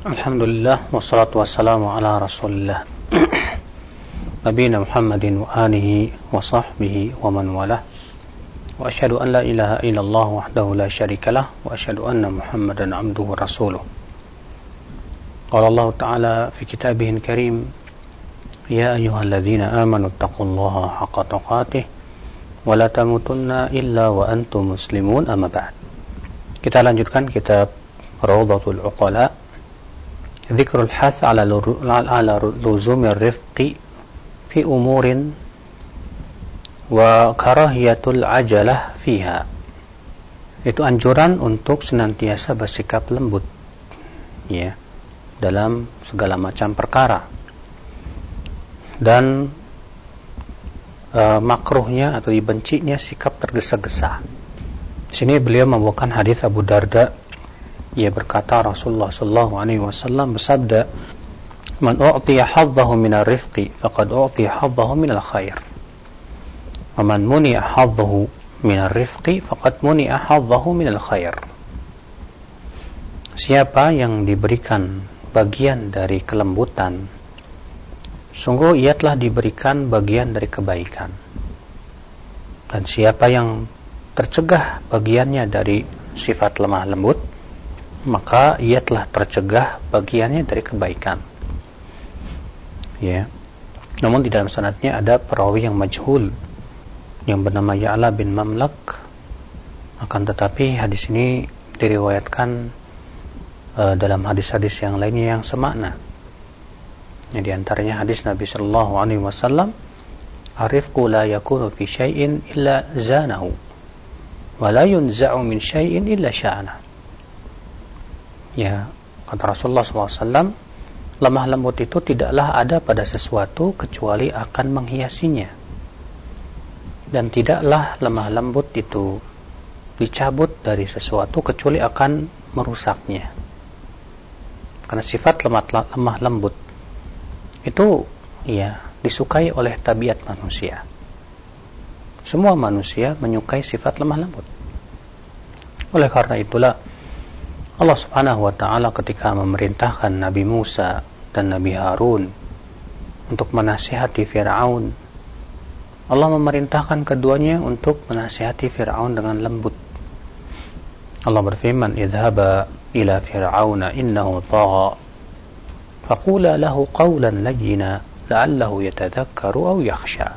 Alhamdulillah wassalatu wassalamu ala Rasulillah. Nabiina Muhammadin wa alihi wa sahbihi wa man walah. Wa ashhadu an la ilaha illallah wahdahu la syarika lah wa ashhadu anna Muhammadan abduhu wa rasuluh. Qala Allah Ta'ala fi kitabihil karim Ya ayyuhalladzina amanu taqullaha haqqa tuqatih wa la tamutunna illa wa antum muslimun amma ba'd. Kita lanjutkan kitab Rawdatul Uqala ذكر الحث على على لزوم الرفق في أمور وكراهية العجلة فيها itu anjuran untuk senantiasa bersikap lembut ya dalam segala macam perkara dan e, makruhnya atau dibencinya sikap tergesa-gesa. Di sini beliau membawakan hadis Abu Darda ia berkata Rasulullah sallallahu alaihi wasallam bersabda Man u'tiya haddahu min ar-rifqi faqad u'tiya haddahu min al-khair. Wa man muni'a haddahu min ar-rifqi faqad muni'a haddahu min al-khair. Siapa yang diberikan bagian dari kelembutan sungguh ia telah diberikan bagian dari kebaikan. Dan siapa yang tercegah bagiannya dari sifat lemah lembut maka ia telah tercegah bagiannya dari kebaikan. Ya. Namun di dalam sanatnya ada perawi yang majhul yang bernama Ya'la bin Mamlak. Akan tetapi hadis ini diriwayatkan uh, dalam hadis-hadis yang lainnya yang semakna. Yang di antaranya hadis Nabi sallallahu alaihi wasallam, "Arifqu la yakunu fi syai'in illa zanahu wa la yunza'u min syai'in illa sya'ana." Ya kata Rasulullah SAW lemah lembut itu tidaklah ada pada sesuatu kecuali akan menghiasinya. Dan tidaklah lemah lembut itu dicabut dari sesuatu kecuali akan merusaknya. Karena sifat lemah, lembut itu ya disukai oleh tabiat manusia. Semua manusia menyukai sifat lemah lembut. Oleh karena itulah Allah Subhanahu wa taala ketika memerintahkan Nabi Musa dan Nabi Harun untuk menasihati Firaun Allah memerintahkan keduanya untuk menasihati Firaun dengan lembut. Allah berfirman idhaba ila fir'auna innahu tagha. Faqula lahu qawlan layyina la'allahu yatadhakkaru aw yakhsha.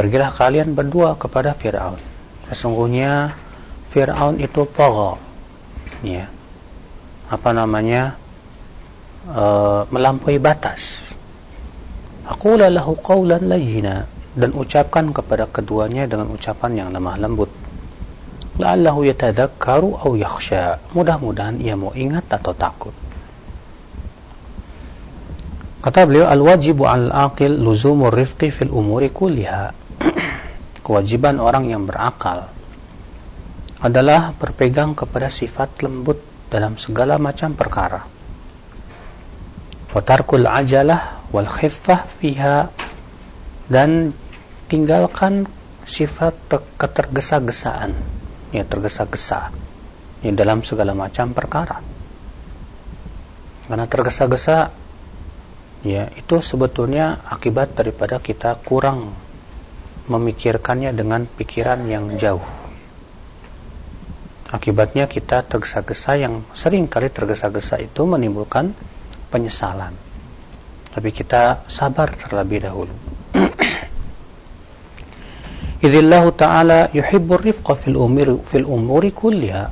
Pergilah kalian berdua kepada Firaun. Sesungguhnya Firaun itu tagha ya apa namanya? E, melampaui batas. Aku lahu qawlan layyina dan ucapkan kepada keduanya dengan ucapan yang lemah lembut. La'allahu yatadzakkaru aw yakhsha. Mudah-mudahan ia mau ingat atau takut. Kata beliau al-wajibu al-aqil luzumur rifqi fil umuri kulliha. Kewajiban orang yang berakal adalah berpegang kepada sifat lembut dalam segala macam perkara. Watarkul ajalah wal khiffah fiha dan tinggalkan sifat ketergesa-gesaan. Ya tergesa-gesa. Ya, dalam segala macam perkara. Karena tergesa-gesa ya itu sebetulnya akibat daripada kita kurang memikirkannya dengan pikiran yang jauh Akibatnya kita tergesa-gesa yang sering kali tergesa-gesa itu menimbulkan penyesalan. Tapi kita sabar terlebih dahulu. Idzillahu ta'ala yuhibbur rifqa fil umuri fil umuri kulliha.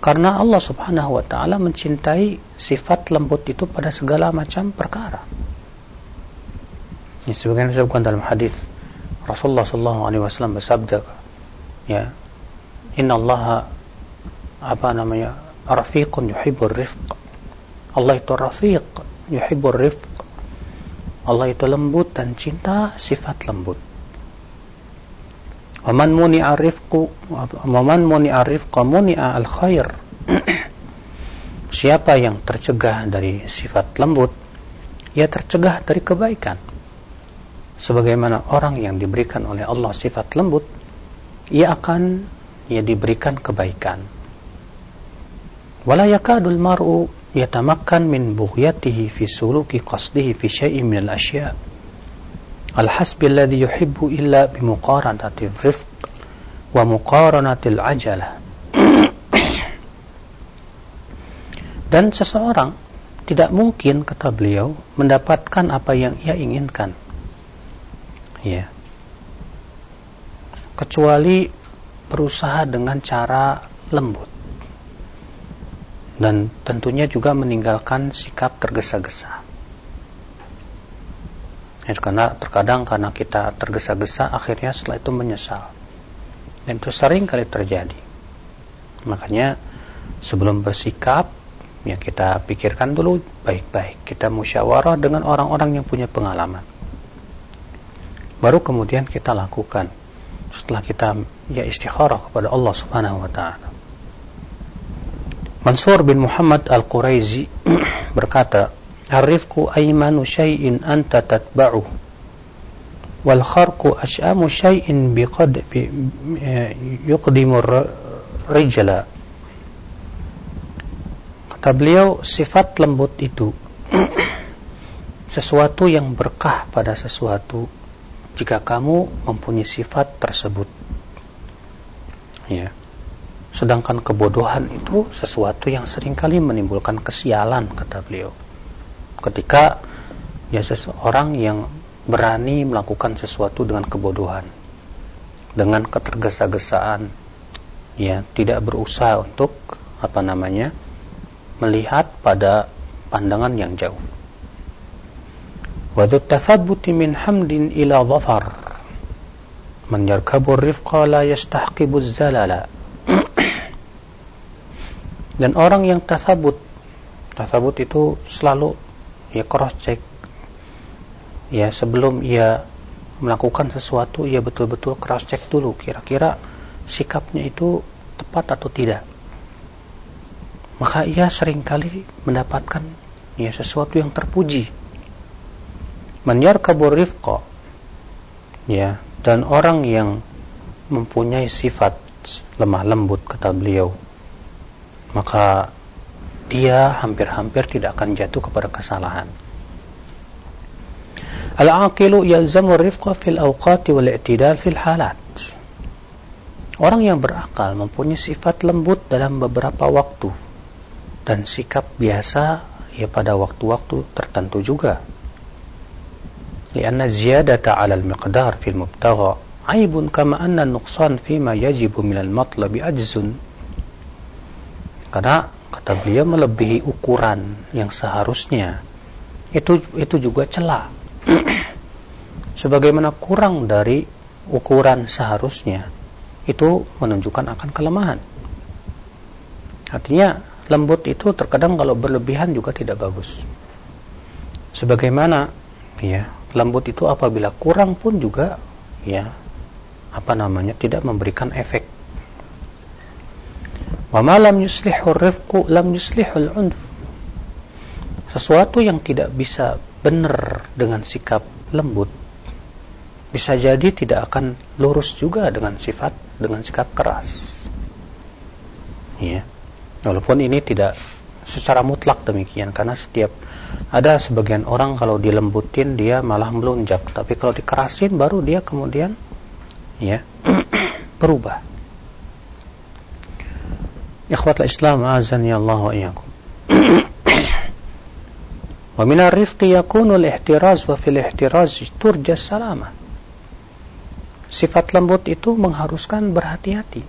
Karena Allah Subhanahu wa taala mencintai sifat lembut itu pada segala macam perkara. Ini sebagaimana disebutkan dalam hadis Rasulullah sallallahu alaihi wasallam bersabda ya Inna Allah apa namanya rafiqun yuhibbur rifq. Allah itu rafiq yuhibbur rifq. Allah itu lembut dan cinta sifat lembut. Waman muni'a rifqu Waman muni'a rifqa muni'a al khair Siapa yang tercegah dari sifat lembut Ia tercegah dari kebaikan. Sebagaimana orang yang diberikan oleh Allah sifat lembut Ia akan ia diberikan kebaikan. Wala yakadul mar'u yatamakkan min bughyatihi fi suluki qasdihi fi syai'in min al-asya' al-hasbi alladhi yuhibbu illa bimuqaranati rifq wa muqaranati al-ajalah dan seseorang tidak mungkin kata beliau mendapatkan apa yang ia inginkan. Ya. Kecuali berusaha dengan cara lembut dan tentunya juga meninggalkan sikap tergesa-gesa. Ya, karena terkadang karena kita tergesa-gesa akhirnya setelah itu menyesal. Dan itu sering kali terjadi. Makanya sebelum bersikap ya kita pikirkan dulu baik-baik. Kita musyawarah dengan orang-orang yang punya pengalaman. Baru kemudian kita lakukan setelah kita ya istikharah kepada Allah Subhanahu wa taala. Mansur bin Muhammad Al-Quraizi berkata, "Ar-rifqu aymanu syai'in anta tatba'u wal kharqu ash'amu syai'in biqad bi, yuqdimu rijla." Kata beliau, sifat lembut itu sesuatu yang berkah pada sesuatu jika kamu mempunyai sifat tersebut. Ya. Sedangkan kebodohan itu sesuatu yang sering kali menimbulkan kesialan, kata beliau. Ketika ya seseorang yang berani melakukan sesuatu dengan kebodohan, dengan ketergesa-gesaan, ya tidak berusaha untuk apa namanya melihat pada pandangan yang jauh. Wadut tathabuti min hamdin ila dhafar man yarkabu rifqa la yastahqibu zalala dan orang yang tasabut tasabut itu selalu ya cross check ya sebelum ia melakukan sesuatu ia betul-betul cross check dulu kira-kira sikapnya itu tepat atau tidak. Maka ia sering kali mendapatkan ya sesuatu yang terpuji kabur rifqa ya dan orang yang mempunyai sifat lemah lembut kata beliau maka dia hampir-hampir tidak akan jatuh kepada kesalahan. Al-aqilu yalzamu rifqa fil awqati wal i'tidal fil halat. Orang yang berakal mempunyai sifat lembut dalam beberapa waktu dan sikap biasa ya pada waktu-waktu tertentu juga. Lianna ziyadata 'ala al-miqdar fil mubtagha aibun kama anna nuqsan fima yajibu min al-matlabi ajzun karena kata beliau melebihi ukuran yang seharusnya. Itu itu juga celah. Sebagaimana kurang dari ukuran seharusnya itu menunjukkan akan kelemahan. Artinya lembut itu terkadang kalau berlebihan juga tidak bagus. Sebagaimana ya lembut itu apabila kurang pun juga ya apa namanya tidak memberikan efek. Sesuatu yang tidak bisa benar dengan sikap lembut bisa jadi tidak akan lurus juga dengan sifat dengan sikap keras. Ya. Walaupun ini tidak secara mutlak demikian. Karena setiap ada sebagian orang kalau dilembutin dia malah melunjak tapi kalau dikerasin baru dia kemudian ya berubah. Ikhwatul islam azani Allah wa iyyakum. Wa min ar-rifqi yakunu al-ihtiraz wa fil ihtiraz turja salama. Sifat lembut itu mengharuskan berhati-hati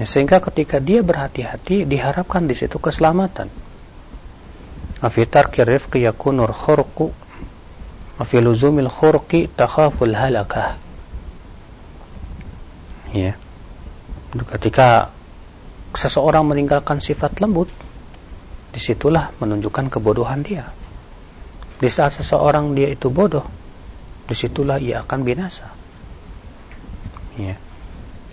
ya, sehingga ketika dia berhati-hati diharapkan di situ keselamatan afi tarki rifqi yakunur khurqu afi luzumil khurqi takhaful halakah ya ketika seseorang meninggalkan sifat lembut, di situlah menunjukkan kebodohan dia. Di saat seseorang dia itu bodoh, di situlah ia akan binasa. Ya.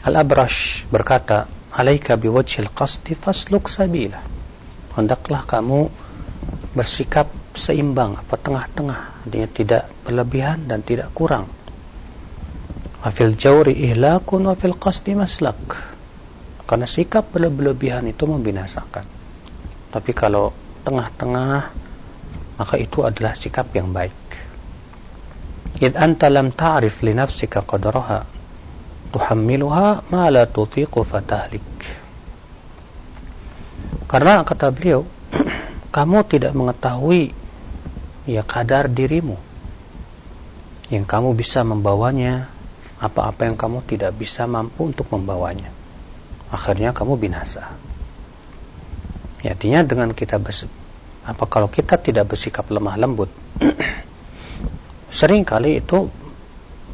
Al-Abrash berkata, "Alaika biwajhil qasdi fasluk sabila." Hendaklah kamu bersikap seimbang, apa tengah-tengah, dia tidak berlebihan dan tidak kurang. Wa fil jawri ihlakun wa fil qasdi maslak. Karena sikap berlebihan itu membinasakan. Tapi kalau tengah-tengah maka itu adalah sikap yang baik. Id anta lam ta'rif li nafsika qadraha tuhammiluha ma la tutiqu fatahlik. Karena kata beliau kamu tidak mengetahui ya kadar dirimu. Yang kamu bisa membawanya apa-apa yang kamu tidak bisa mampu untuk membawanya. Akhirnya kamu binasa. Ya, artinya dengan kita apa kalau kita tidak bersikap lemah lembut sering kali itu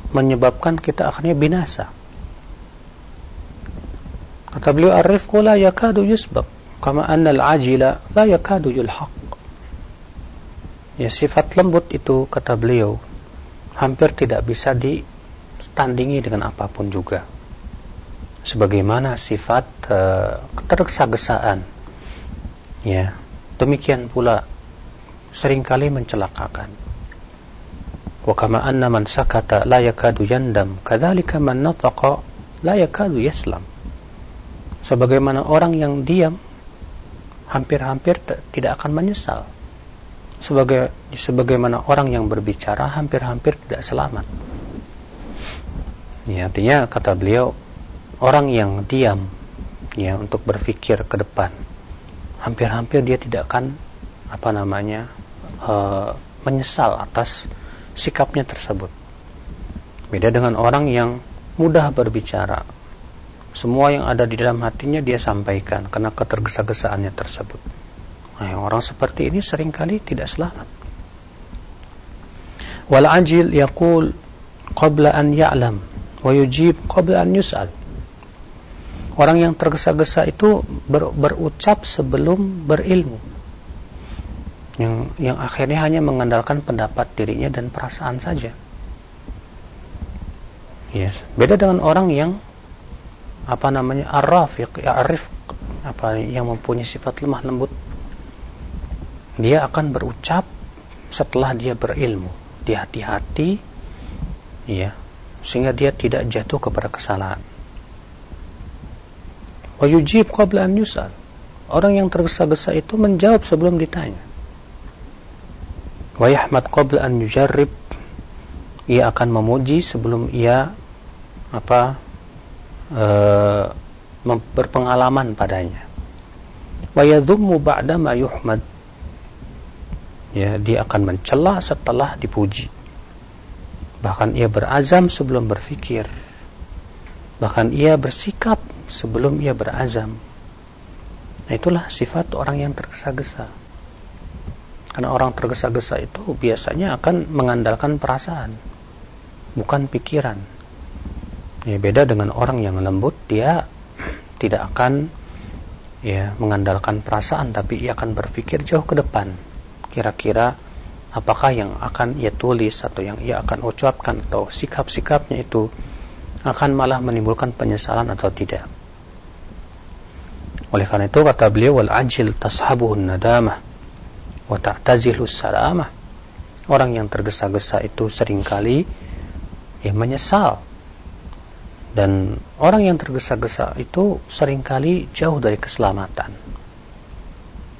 menyebabkan kita akhirnya binasa kata beliau arifku la yakadu yusbak kama anna al-ajila la yakadu yulhaq. Ya sifat lembut itu kata beliau hampir tidak bisa ditandingi dengan apa pun juga. Sebagaimana sifat uh, ketergesa-gesaan. Ya demikian pula sering kali mencelakakan. Wa kama anna man sakata la yakadu yandam kadzalika man nataqa la yakadu yaslam sebagaimana orang yang diam hampir-hampir tidak akan menyesal sebagai sebagaimana orang yang berbicara hampir-hampir tidak selamat. Ya, artinya kata beliau orang yang diam ya untuk berpikir ke depan hampir-hampir dia tidak akan apa namanya uh, menyesal atas sikapnya tersebut. Beda dengan orang yang mudah berbicara. Semua yang ada di dalam hatinya dia sampaikan karena ketergesa-gesaannya tersebut. Nah, orang seperti ini sering kali tidak selamat. Wal ajil yaqul qabla an ya'lam wa yujib qabla an yus'al. Orang yang tergesa-gesa itu ber, berucap sebelum berilmu. Yang yang akhirnya hanya mengandalkan pendapat dirinya dan perasaan saja. Yes. Beda dengan orang yang apa namanya arrafiq, ya arif apa yang mempunyai sifat lemah lembut. Dia akan berucap setelah dia berilmu. Dia hati-hati ya sehingga dia tidak jatuh kepada kesalahan. Wa yujib qabla an yusal. Orang yang tergesa-gesa itu menjawab sebelum ditanya. Wa yahmad qabla an yujarrib. Ia akan memuji sebelum ia apa e, berpengalaman padanya. Wa yadhummu ba'da ma yuhmad. Ya dia akan mencela setelah dipuji. Bahkan ia berazam sebelum berfikir. Bahkan ia bersikap sebelum ia berazam. Nah itulah sifat orang yang tergesa-gesa. Karena orang tergesa-gesa itu biasanya akan mengandalkan perasaan bukan pikiran ya beda dengan orang yang lembut dia tidak akan ya mengandalkan perasaan tapi ia akan berpikir jauh ke depan kira-kira apakah yang akan ia tulis atau yang ia akan ucapkan atau sikap-sikapnya itu akan malah menimbulkan penyesalan atau tidak. Oleh karena itu kata beliau wal ajil tashabuhun nadamah wa ta'tazilu salamah. Orang yang tergesa-gesa itu sering kali ya menyesal. Dan orang yang tergesa-gesa itu sering kali jauh dari keselamatan.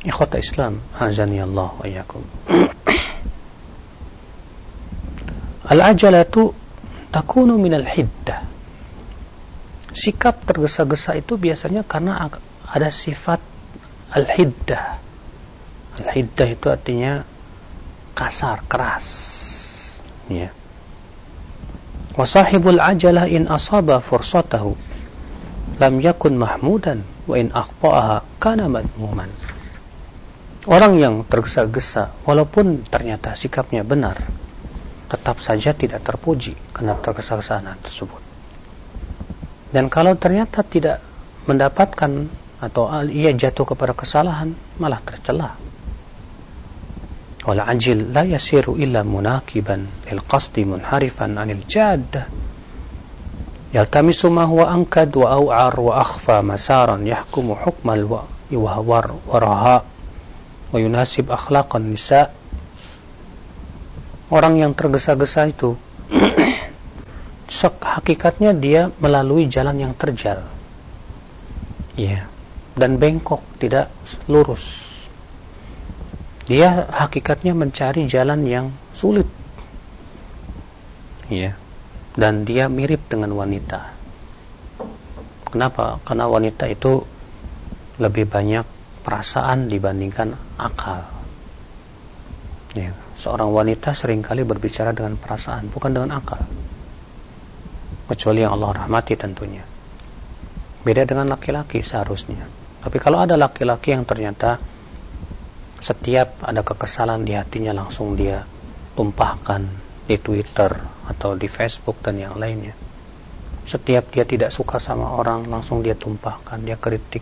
Ikhwata Islam, azani Allah wa yakum. Al-ajalatu takunu minal hiddah. Sikap tergesa-gesa itu biasanya karena ada sifat al-hiddah. Al-hiddah itu artinya kasar, keras. Ya. Wa sahibul ajalah in asaba fursatahu lam yakun mahmudan wa in akhtaaha kana madmuman. Orang yang tergesa-gesa, walaupun ternyata sikapnya benar, tetap saja tidak terpuji karena tergesa-gesaan tersebut. Dan kalau ternyata tidak mendapatkan atau ia jatuh kepada kesalahan, malah tercela. Wal ajil la yasiru illa munakiban lil qasdi munharifan anil jaddah yaltamisu ma huwa ankad wa aw'ar wa akhfa masaran yahkumu hukmal wa orang yang tergesa-gesa itu hakikatnya dia melalui jalan yang terjal. Ya dan bengkok tidak lurus dia hakikatnya mencari jalan yang sulit. Ya dan dia mirip dengan wanita. Kenapa? Karena wanita itu lebih banyak perasaan dibandingkan akal. Ya seorang wanita sering kali berbicara dengan perasaan bukan dengan akal. Kecuali yang Allah rahmati tentunya. Beda dengan laki-laki seharusnya. Tapi kalau ada laki-laki yang ternyata setiap ada kekesalan di hatinya langsung dia tumpahkan di Twitter atau di Facebook dan yang lainnya. Setiap dia tidak suka sama orang langsung dia tumpahkan, dia kritik.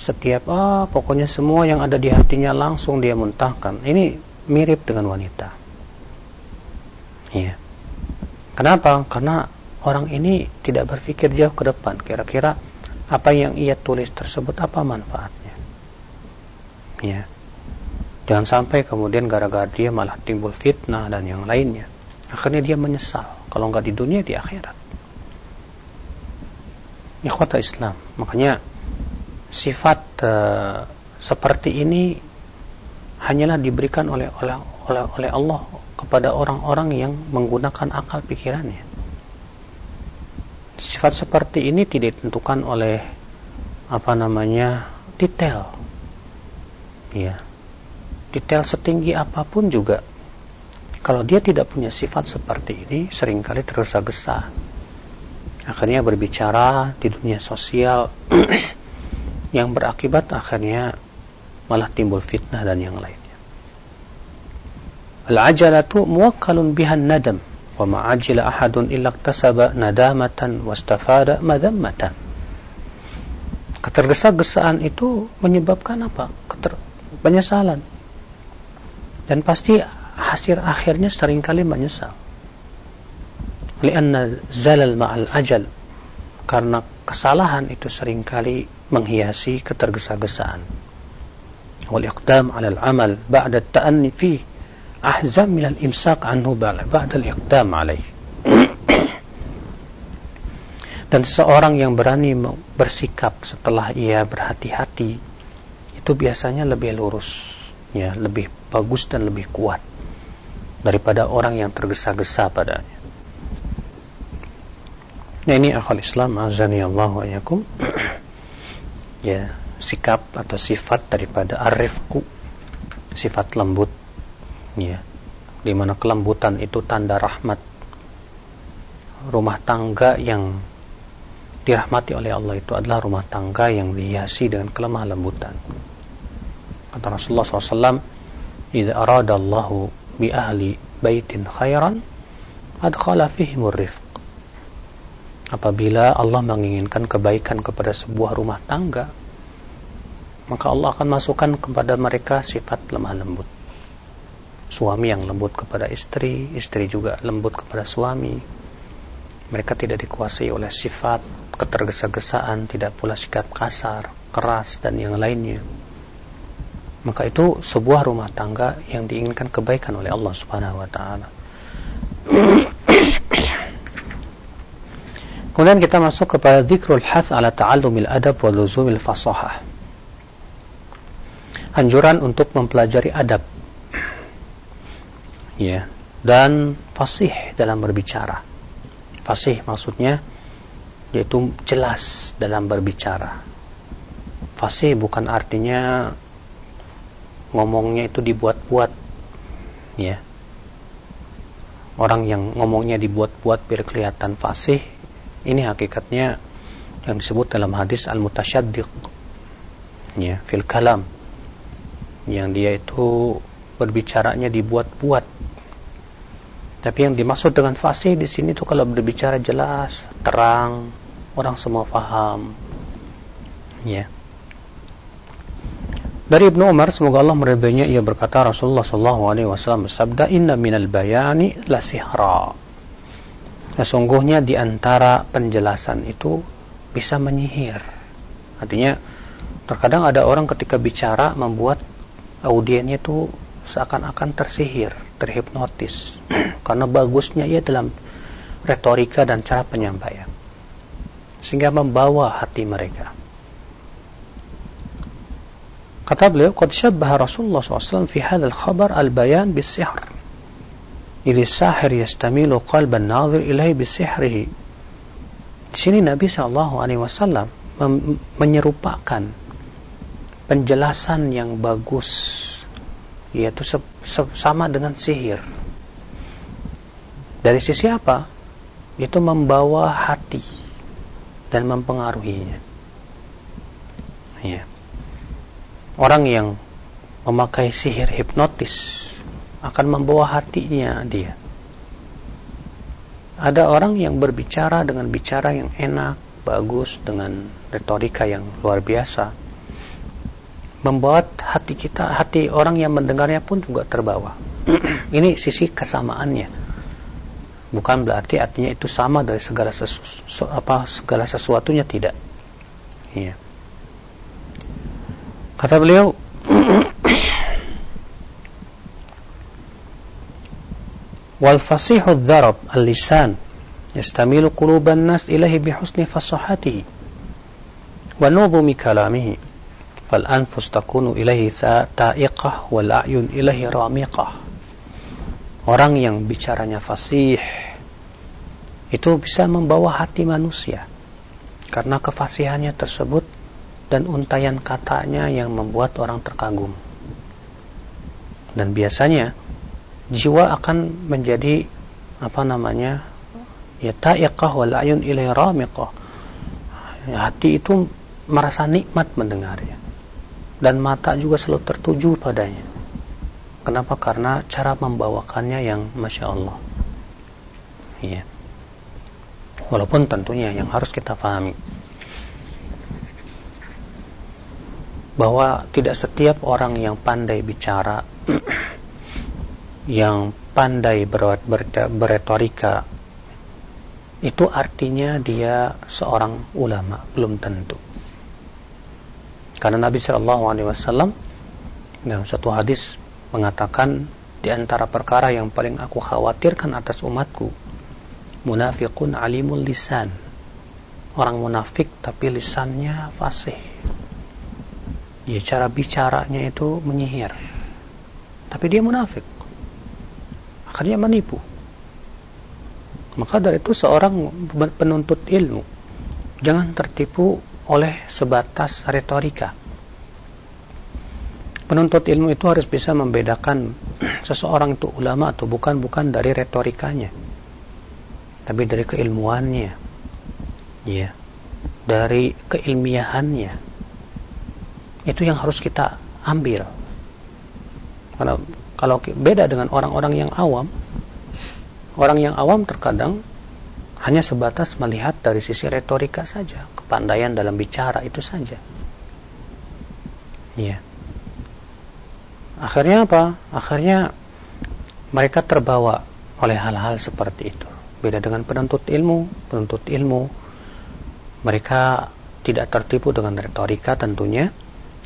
Setiap ah pokoknya semua yang ada di hatinya langsung dia muntahkan. Ini mirip dengan wanita. Iya. Kenapa? Karena orang ini tidak berpikir jauh ke depan. Kira-kira apa yang ia tulis tersebut apa manfaatnya? Ya Jangan sampai kemudian gara-gara dia malah timbul fitnah dan yang lainnya. Akhirnya dia menyesal. Kalau nggak di dunia, di akhirat. Ikhwata Islam. Makanya sifat uh, seperti ini hanyalah diberikan oleh oleh oleh, oleh Allah kepada orang-orang yang menggunakan akal pikirannya. Sifat seperti ini tidak ditentukan oleh apa namanya detail. Ya, detail setinggi apa pun juga kalau dia tidak punya sifat seperti ini sering kali tergesa-gesa. Akhirnya berbicara di dunia sosial yang berakibat akhirnya malah timbul fitnah dan yang lainnya. Al-ajalatu muwakkalun bihan nadam wa ma'ajila ahadun illa iktasaba nadamatan wastafada madammatan. Ketergesa-gesaan itu menyebabkan apa? Keter penyesalan dan pasti hasil akhirnya sering kali menyesal. Zalal ma'al ajal. Karena kesalahan itu sering kali menghiasi ketergesa-gesaan. Wal iqdam al-amal ba'da fi ahzam min al-imsak anhu ba'da al-iqdam 'alayh dan seseorang yang berani bersikap setelah ia berhati-hati itu biasanya lebih lurus ya lebih bagus dan lebih kuat daripada orang yang tergesa-gesa padanya. Nah ini akal Islam azani Allah wa ya, sikap atau sifat daripada arifku sifat lembut ya di mana kelembutan itu tanda rahmat. Rumah tangga yang dirahmati oleh Allah itu adalah rumah tangga yang dihiasi dengan kelemah lembutan kata Rasulullah SAW idza arada Allahu bi ahli baitin khairan adkhala rifq. Apabila Allah menginginkan kebaikan kepada sebuah rumah tangga maka Allah akan masukkan kepada mereka sifat lemah lembut. Suami yang lembut kepada istri istri juga lembut kepada suami. Mereka tidak dikuasai oleh sifat ketergesa-gesaan tidak pula sikap kasar keras dan yang lainnya maka itu sebuah rumah tangga yang diinginkan kebaikan oleh Allah Subhanahu wa taala. Kemudian kita masuk kepada zikrul hath ala ta'allumil adab wa luzumil fasahah. Anjuran untuk mempelajari adab. Ya, dan fasih dalam berbicara. Fasih maksudnya yaitu jelas dalam berbicara. Fasih bukan artinya ngomongnya itu dibuat-buat ya. Orang yang ngomongnya dibuat-buat biar kelihatan fasih ini hakikatnya yang disebut dalam hadis al-mutasyaddiq ya fil kalam. Yang dia itu berbicaranya dibuat-buat. Tapi yang dimaksud dengan fasih di sini tuh kalau berbicara jelas terang orang semua faham ya dari Ibnu Umar semoga Allah meridainya ia berkata Rasulullah sallallahu alaihi wasallam bersabda inna minal bayani la sihra. Sesungguhnya di antara penjelasan itu bisa menyihir. Artinya terkadang ada orang ketika bicara membuat audiennya itu seakan-akan tersihir, terhipnotis karena bagusnya ia dalam retorika dan cara penyampaian sehingga membawa hati mereka. Kata beliau qad syabbaha Rasulullah SAW fi hadzal khabar al-bayan bis-sihr. Idh sahir yastamilu qalban nadhir ilaihi bis-sihrihi. Di sini Nabi Shallallahu alaihi wasallam menyerupakan penjelasan yang bagus yaitu sama dengan sihir. Dari sisi apa? Itu membawa hati dan mempengaruhinya. Ya orang yang memakai sihir hipnotis akan membawa hatinya dia. Ada orang yang berbicara dengan bicara yang enak bagus dengan retorika yang luar biasa. Membuat hati kita hati orang yang mendengarnya pun juga terbawa. Ini sisi kesamaannya. Bukan berarti artinya itu sama dari segala sesu, apa segala sesuatunya tidak. Iya kata beliau wal fasihu dzarab al-lisan yastamilu quluban nas ilahi bihusni fasahatihi wa nudhumi kalamihi fal anfus takunu ilaihi ta'iqah wal a'yun ilaihi ramiqah. Orang yang bicaranya fasih itu bisa membawa hati manusia karena kefasihannya tersebut dan untayan katanya yang membuat orang terkagum. Dan biasanya jiwa akan menjadi apa namanya ya ta'iqah wal ayun ilai ramiqah. Ya, hati itu merasa nikmat mendengarnya. Dan mata juga selalu tertuju padanya. Kenapa? Karena cara membawakannya yang masya Allah. Iya. Walaupun tentunya yang harus kita pahami bahwa tidak setiap orang yang pandai bicara yang pandai ber, ber, beretorika itu artinya dia seorang ulama belum tentu. Karena Nabi Shallallahu Alaihi Wasallam dalam satu hadis mengatakan di antara perkara yang paling aku khawatirkan atas umatku munafiqun alimul lisan. Orang munafik tapi lisannya fasih ya cara bicaranya itu menyihir. Tapi dia munafik. Akhirnya menipu. Maka dari itu seorang penuntut ilmu jangan tertipu oleh sebatas retorika. Penuntut ilmu itu harus bisa membedakan seseorang itu ulama atau bukan bukan dari retorikanya tapi dari keilmuannya. Ya dari keilmiahannya itu yang harus kita ambil karena kalau beda dengan orang-orang yang awam, orang yang awam terkadang hanya sebatas melihat dari sisi retorika saja, kepandaian dalam bicara itu saja. Iya. Akhirnya apa? Akhirnya mereka terbawa oleh hal-hal seperti itu. Beda dengan penuntut ilmu, penuntut ilmu mereka tidak tertipu dengan retorika tentunya,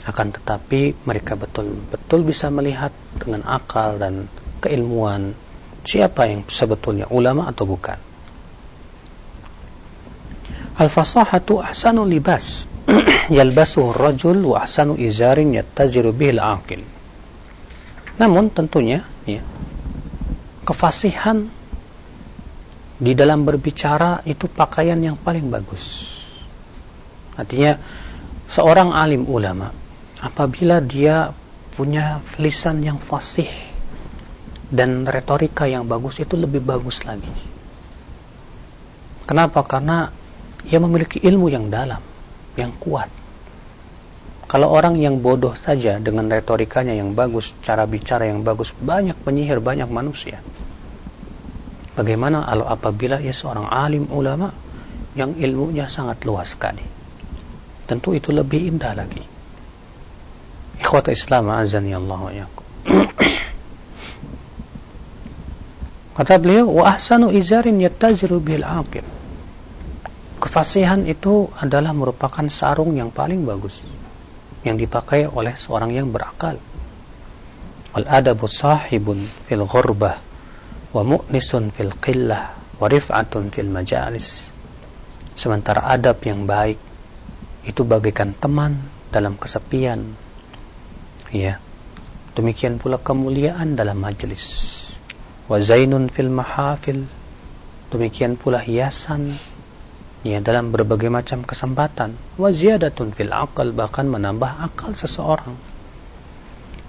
akan tetapi mereka betul-betul bisa melihat dengan akal dan keilmuan siapa yang sebetulnya ulama atau bukan. Al-fasahatu ahsanu libas. Yalbasuhu rajul wa ahsanu izarin yattajiru bihil aqil. Namun tentunya ya, kefasihan di dalam berbicara itu pakaian yang paling bagus. Artinya seorang alim ulama apabila dia punya lisan yang fasih dan retorika yang bagus itu lebih bagus lagi. Kenapa? Karena ia memiliki ilmu yang dalam, yang kuat. Kalau orang yang bodoh saja dengan retorikanya yang bagus, cara bicara yang bagus, banyak penyihir, banyak manusia. Bagaimana kalau apabila ia seorang alim ulama yang ilmunya sangat luas sekali? Tentu itu lebih indah lagi. Ikhwata Islam azani Allah wa Kata beliau, wa ahsanu izarin yattaziru bil aqil. Kefasihan itu adalah merupakan sarung yang paling bagus yang dipakai oleh seorang yang berakal. Wal adabu sahibun fil ghurbah wa mu'nisun fil qillah wa rif'atun fil majalis. Sementara adab yang baik itu bagaikan teman dalam kesepian ya demikian pula kemuliaan dalam majelis wa zainun fil mahafil. Demikian pula hiasan. Ya dalam berbagai macam kesempatan. Wa ziyadatun fil aqal bahkan menambah akal seseorang.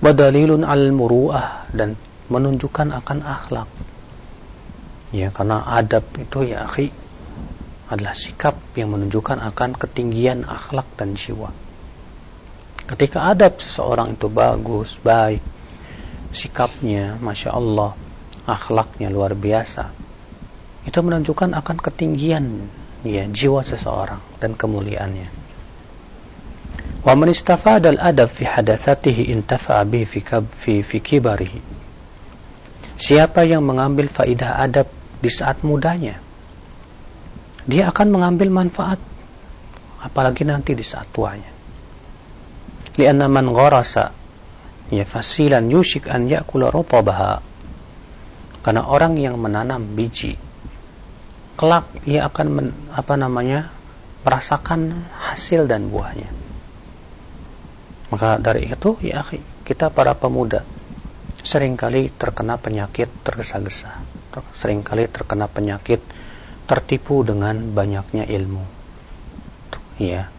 Wa dalilun al muruah dan menunjukkan akan akhlak. Ya karena adab itu ya akhi adalah sikap yang menunjukkan akan ketinggian akhlak dan jiwa ketika adab seseorang itu bagus baik sikapnya masya Allah akhlaknya luar biasa itu menunjukkan akan ketinggian ya jiwa seseorang dan kemuliaannya. Wa man istafada al-adab fi hadatsatihi intafa'a bihi fi fi fi kibarihi. Siapa yang mengambil faidah adab di saat mudanya dia akan mengambil manfaat apalagi nanti di saat tuanya lianna man gharasa ya fasilan yushik an yakula rutabaha. Karena orang yang menanam biji kelak ia akan men, apa namanya merasakan hasil dan buahnya. Maka dari itu ya kita para pemuda sering kali terkena penyakit tergesa-gesa. Seringkali terkena penyakit tertipu dengan banyaknya ilmu. Ya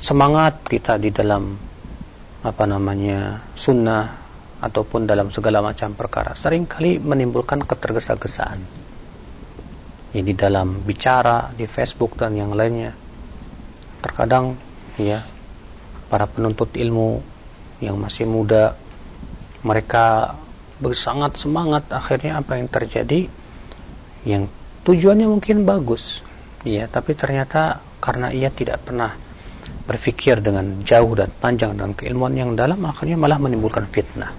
semangat kita di dalam apa namanya sunnah ataupun dalam segala macam perkara sering kali menimbulkan ketergesa-gesaan. Ini dalam bicara di Facebook dan yang lainnya. Terkadang ya para penuntut ilmu yang masih muda mereka bersangat semangat akhirnya apa yang terjadi yang tujuannya mungkin bagus ya tapi ternyata karena ia tidak pernah berpikir dengan jauh dan panjang dan keilmuan yang dalam akhirnya malah menimbulkan fitnah.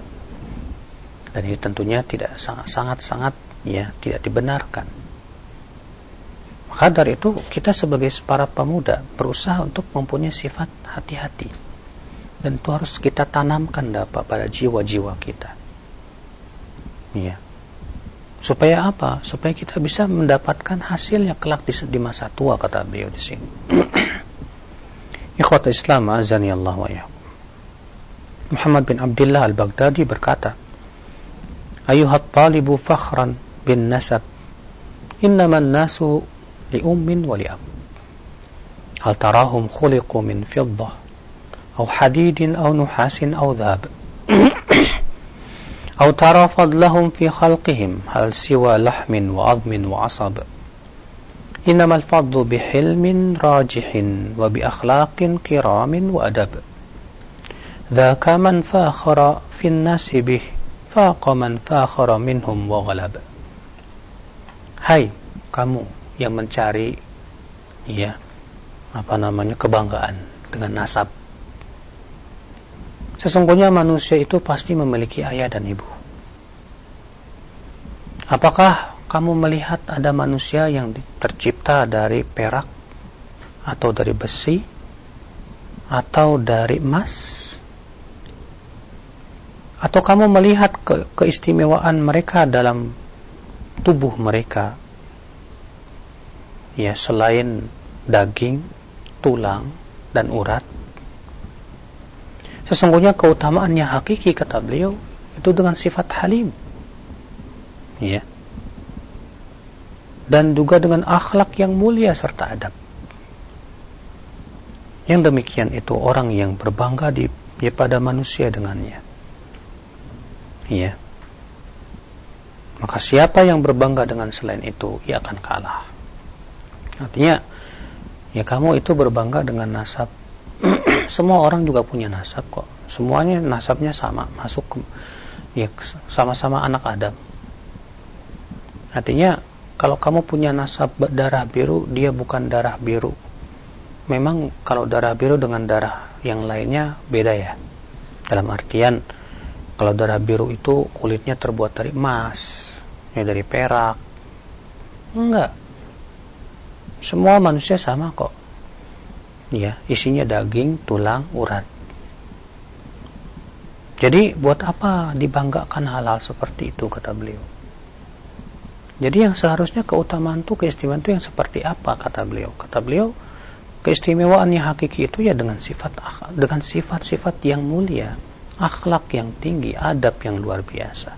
Dan ini tentunya tidak sangat sangat ya tidak dibenarkan. Maka dari itu kita sebagai para pemuda berusaha untuk mempunyai sifat hati-hati. Dan itu harus kita tanamkan dapat pada jiwa-jiwa kita. Ya. Supaya apa? Supaya kita bisa mendapatkan hasil yang kelak di, di masa tua kata beliau di sini ikhwat Islam azani Allah wa Muhammad bin Abdullah al-Baghdadi berkata ayuhat talibu fakhran bin nasab innama nasu li ummin wa li ab hal tarahum khuliqu min fiddah أو حديد أو نحاس أو ذهب أو ترى فضلهم في خلقهم هل سوى لحم وعظم وعصب Innamal fadlu bihilmin rajihin wa bi akhlaqin kiramin wa adab. Dzaka man fakhara fin nasi bih faqa man fakhara minhum wa ghalab. Hai kamu yang mencari ya apa namanya kebanggaan dengan nasab. Sesungguhnya manusia itu pasti memiliki ayah dan ibu. Apakah kamu melihat ada manusia yang tercipta dari perak atau dari besi atau dari emas? Atau kamu melihat ke keistimewaan mereka dalam tubuh mereka? Ya, selain daging, tulang, dan urat, Sesungguhnya keutamaannya hakiki kata beliau itu dengan sifat halim. Ya. Dan juga dengan akhlak yang mulia serta adab. Yang demikian itu orang yang berbangga di ya, pada manusia dengannya. Ya. Maka siapa yang berbangga dengan selain itu, ia akan kalah. Artinya, ya kamu itu berbangga dengan nasab semua orang juga punya nasab kok semuanya nasabnya sama masuk ke ya sama-sama anak Adam artinya kalau kamu punya nasab darah biru dia bukan darah biru. Memang kalau darah biru dengan darah yang lainnya beda ya. Dalam artian kalau darah biru itu kulitnya terbuat dari emas ya dari perak. Enggak. Semua manusia sama kok. Ya isinya daging, tulang, urat. Jadi buat apa dibanggakan hal-hal seperti itu kata beliau. Jadi yang seharusnya keutamaan itu keistimewaan itu yang seperti apa kata beliau? Kata beliau keistimewaan yang hakiki itu ya dengan sifat dengan sifat-sifat yang mulia akhlak yang tinggi, adab yang luar biasa.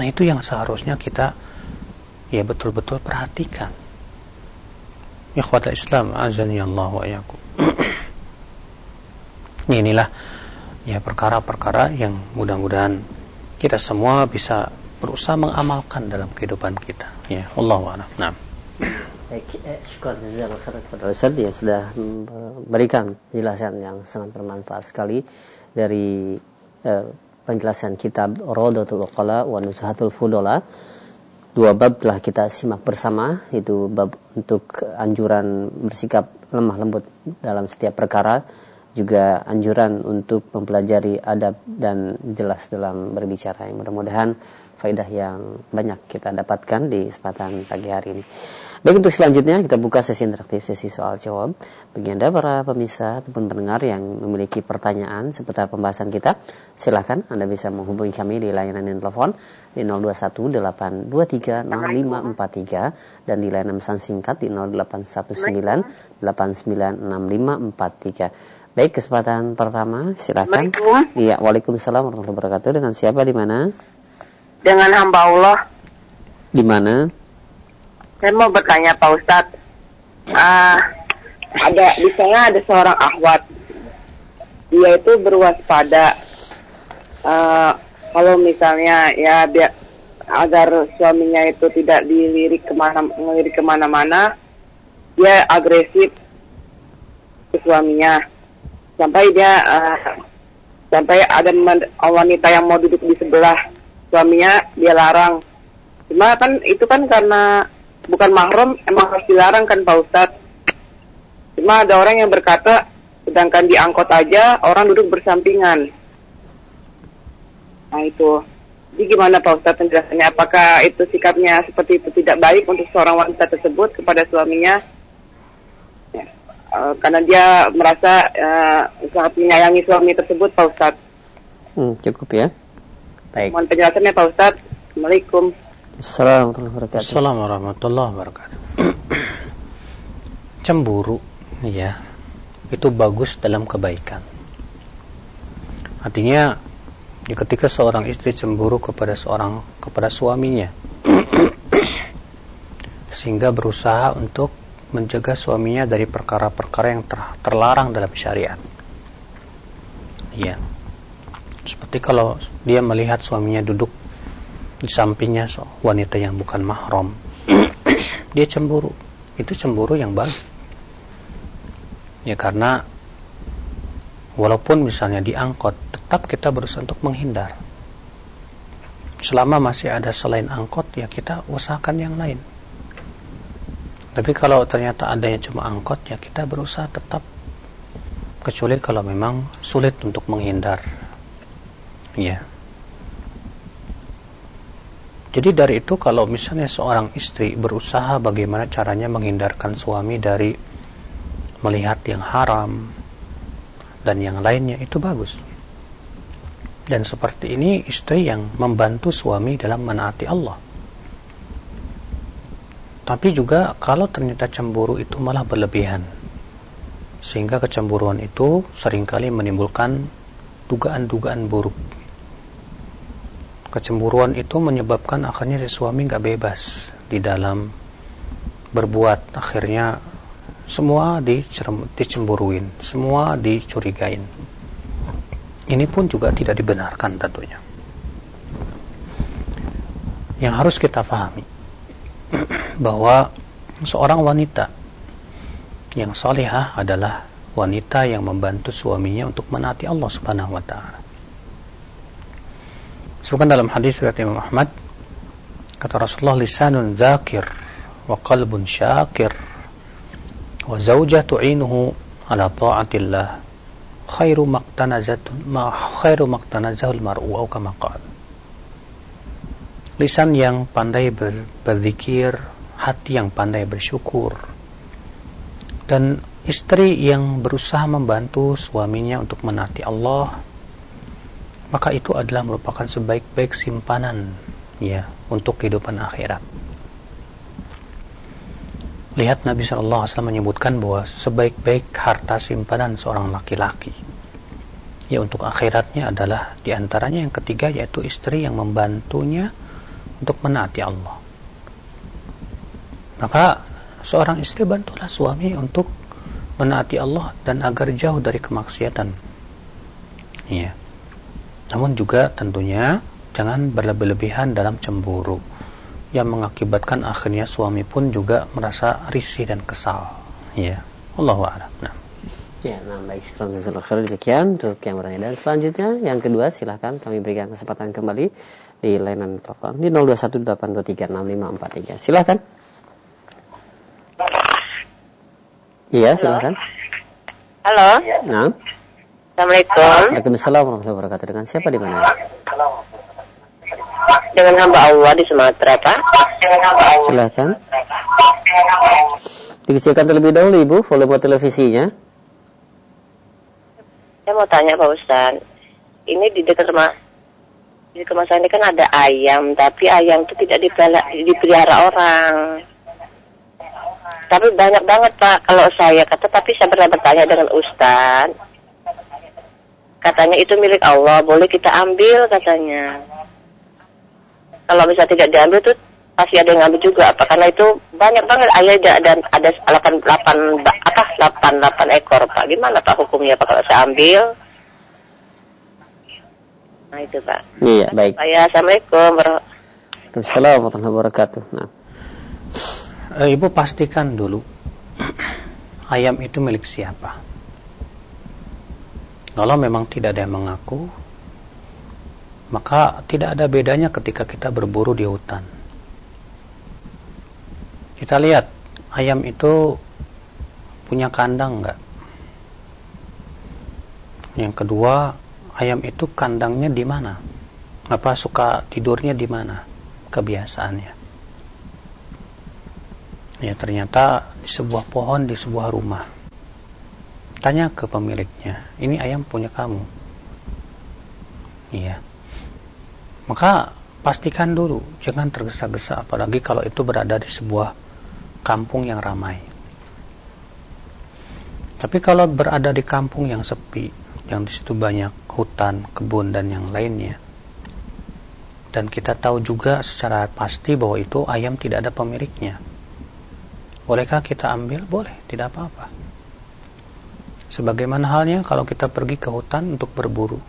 Nah, itu yang seharusnya kita ya betul-betul perhatikan. Ikhwata Islam, azani Allah wa. Inilah ya perkara-perkara yang mudah-mudahan kita semua bisa berusaha mengamalkan dalam kehidupan kita. Ya, Allah a'lam. Nah. Baik, eh, syukur kepada Ustaz yang sudah memberikan penjelasan yang sangat bermanfaat sekali dari eh, penjelasan kitab Rodatul Uqala wa Nusahatul Fudola. Dua bab telah kita simak bersama, itu bab untuk anjuran bersikap lemah lembut dalam setiap perkara, juga anjuran untuk mempelajari adab dan jelas dalam berbicara. Yang mudah-mudahan faedah yang banyak kita dapatkan di kesempatan pagi hari ini. Baik untuk selanjutnya kita buka sesi interaktif, sesi soal jawab. Bagi Anda para pemirsa ataupun pendengar yang memiliki pertanyaan seputar pembahasan kita, silakan Anda bisa menghubungi kami di layanan telepon di 0218230543 dan di layanan pesan singkat di 0819896543. Baik, kesempatan pertama silakan. Iya, Waalaikumsalam warahmatullahi wabarakatuh. Dengan siapa di mana? Dengan hamba Allah. Di mana? Saya mau bertanya Pak Ustadz. Uh, ada di sana ada seorang ahwat. Dia itu berwaspada. Uh, kalau misalnya ya biar agar suaminya itu tidak dilirik ke mana ngelirik ke mana-mana, dia agresif ke suaminya sampai dia uh, sampai ada wanita yang mau duduk di sebelah suaminya dia larang. Cuma kan itu kan karena bukan mahram emang harus dilarang kan Pak Ustadz. Cuma ada orang yang berkata sedangkan di angkot aja orang duduk bersampingan. Nah itu. Jadi gimana Pak Ustadz penjelasannya? Apakah itu sikapnya seperti itu tidak baik untuk seorang wanita tersebut kepada suaminya? Ya, uh, karena dia merasa uh, sangat menyayangi suami tersebut Pak Ustadz. Hmm, cukup ya. Baik. Mohon penjelasannya Pak Ustadz. Assalamualaikum. Assalamualaikum warahmatullahi wabarakatuh. Assalamualaikum warahmatullahi wabarakatuh. Cemburu, ya, itu bagus dalam kebaikan. Artinya, ya ketika seorang istri cemburu kepada seorang kepada suaminya, sehingga berusaha untuk menjaga suaminya dari perkara-perkara yang ter, terlarang dalam syariat. Ya, seperti kalau dia melihat suaminya duduk di sampingnya wanita yang bukan mahram. Dia cemburu. Itu cemburu yang baik. Ya karena walaupun misalnya diangkut tetap kita berusaha untuk menghindar. Selama masih ada selain angkot ya kita usahakan yang lain. Tapi kalau ternyata adanya cuma angkot ya kita berusaha tetap. Kecuali kalau memang sulit untuk menghindar ya jadi dari itu kalau misalnya seorang istri berusaha bagaimana caranya menghindarkan suami dari melihat yang haram dan yang lainnya itu bagus. Dan seperti ini istri yang membantu suami dalam menaati Allah. Tapi juga kalau ternyata cemburu itu malah berlebihan. Sehingga kecemburuan itu sering kali menimbulkan dugaan-dugaan buruk Kecemburuan itu menyebabkan akhirnya si suami nggak bebas di dalam berbuat. Akhirnya semua dicemburuin, semua dicurigain. Ini pun juga tidak dibenarkan tentunya. Yang harus kita pahami bahwa seorang wanita yang salihah adalah wanita yang membantu suaminya untuk menaati Allah Subhanahu wa taala. Sebutkan dalam hadis riwayat Imam Ahmad kata Rasulullah lisanun zakir wa qalbun syakir wa zaujah tu'inuhu ala ta'atillah khairu maqtanazatun ma khairu maqtanazahul mar'u au kama qala. Lisan yang pandai ber, berzikir hati yang pandai bersyukur dan istri yang berusaha membantu suaminya untuk menaati Allah maka itu adalah merupakan sebaik-baik simpanan ya untuk kehidupan akhirat. Lihat Nabi Wasallam menyebutkan bahwa sebaik-baik harta simpanan seorang laki-laki ya untuk akhiratnya adalah di antaranya yang ketiga yaitu istri yang membantunya untuk menaati Allah. Maka seorang istri bantulah suami untuk menaati Allah dan agar jauh dari kemaksiatan. Ya namun juga tentunya jangan berlebih-lebihan dalam cemburu. Yang mengakibatkan akhirnya suami pun juga merasa risih dan kesal. Ya Allah a'lam. Nah. Ya, nah baik. Sekarang demikian untuk yang bertanya. Dan selanjutnya yang kedua silahkan kami berikan kesempatan kembali di layanan telepon di 0218236543 silahkan. Iya silahkan. Halo. Nah. Assalamualaikum. Waalaikumsalam warahmatullahi wabarakatuh. Dengan siapa di mana? Dengan hamba Allah di Sumatera, Pak. Silahkan. Dikecilkan terlebih dahulu Ibu volume televisinya. Saya mau tanya Pak Ustaz, ini di dekat rumah di rumah saya ini kan ada ayam, tapi ayam itu tidak dipelihara, dipelihara orang. Tapi banyak banget Pak kalau saya kata, tapi saya pernah bertanya dengan Ustaz. Katanya itu milik Allah, boleh kita ambil katanya. Kalau bisa tidak diambil tuh pasti ada yang ngambil juga. Apa? Karena itu banyak banget ayah dan ada delapan delapan apa delapan delapan ekor pak. Gimana pak hukumnya pak kalau saya ambil? Nah itu pak. Iya baik. Saya assalamualaikum. Assalamualaikum warahmatullahi wabarakatuh. Nah. E, ibu pastikan dulu ayam itu milik siapa kalau memang tidak ada yang mengaku maka tidak ada bedanya ketika kita berburu di hutan. Kita lihat ayam itu punya kandang enggak yang kedua ayam itu kandangnya di mana? Apa suka tidurnya di mana? Kebiasaannya. Ya ternyata di sebuah pohon di sebuah rumah tanya ke pemiliknya ini ayam punya kamu iya maka pastikan dulu jangan tergesa-gesa apalagi kalau itu berada di sebuah kampung yang ramai. Tapi kalau berada di kampung yang sepi, yang di situ banyak hutan, kebun dan yang lainnya, dan kita tahu juga secara pasti bahwa itu ayam tidak ada pemiliknya. Bolehkah kita ambil? Boleh, tidak apa-apa. Sebagaimana halnya kalau kita pergi ke hutan untuk berburu.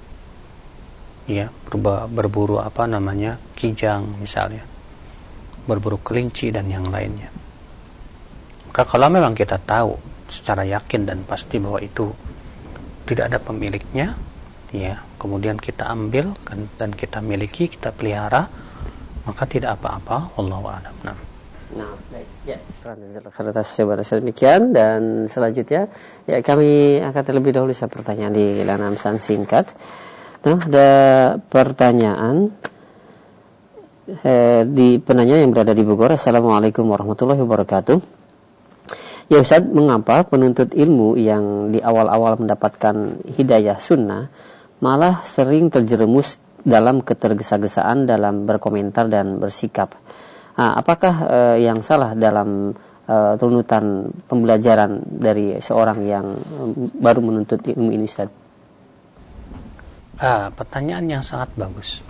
Ya, berburu apa namanya? kijang misalnya. Berburu kelinci dan yang lainnya maka kalau memang kita tahu secara yakin dan pasti bahwa itu tidak ada pemiliknya, ya, kemudian kita ambil dan kita miliki, kita pelihara, maka tidak apa-apa. Allahu a'lam. Nah. Demikian dan selanjutnya ya kami akan terlebih dahulu saya pertanyaan di dalam pesan singkat. Nah, ada pertanyaan eh, di penanya yang berada di Bogor. Assalamualaikum warahmatullahi wabarakatuh. Ya Ustaz, mengapa penuntut ilmu yang di awal-awal mendapatkan hidayah sunnah malah sering terjerumus dalam ketergesa-gesaan dalam berkomentar dan bersikap? Nah, apakah uh, yang salah dalam uh, tunutan pembelajaran dari seorang yang um, baru menuntut ilmu ini Ustaz? Ah, pertanyaan yang sangat bagus.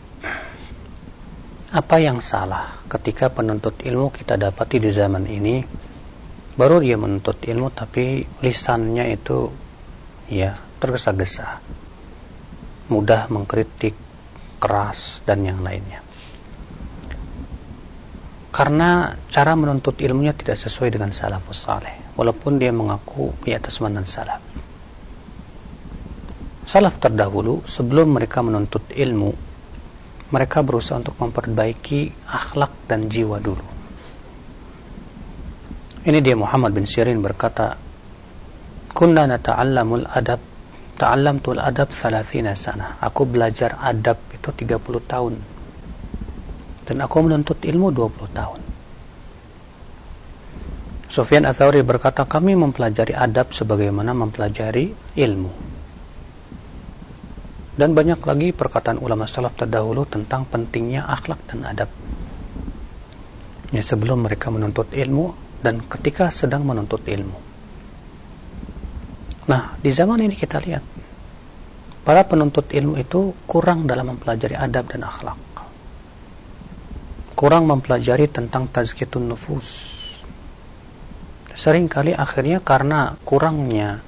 Apa yang salah ketika penuntut ilmu kita dapati di zaman ini baru dia menuntut ilmu tapi lisannya itu ya tergesa-gesa mudah mengkritik keras dan yang lainnya karena cara menuntut ilmunya tidak sesuai dengan salafus saleh walaupun dia mengaku di atas mandan salaf salaf terdahulu sebelum mereka menuntut ilmu mereka berusaha untuk memperbaiki akhlak dan jiwa dulu ini dia Muhammad bin Sirin berkata, "Kunna nata'allamul adab, ta'allamtul adab 30 sana." Aku belajar adab itu 30 tahun. Dan aku menuntut ilmu 20 tahun. Sufyan Atsauri berkata, "Kami mempelajari adab sebagaimana mempelajari ilmu." Dan banyak lagi perkataan ulama salaf terdahulu tentang pentingnya akhlak dan adab. Ya, sebelum mereka menuntut ilmu, dan ketika sedang menuntut ilmu. Nah, di zaman ini kita lihat para penuntut ilmu itu kurang dalam mempelajari adab dan akhlak. Kurang mempelajari tentang tazkiyatun nufus. Seringkali akhirnya karena kurangnya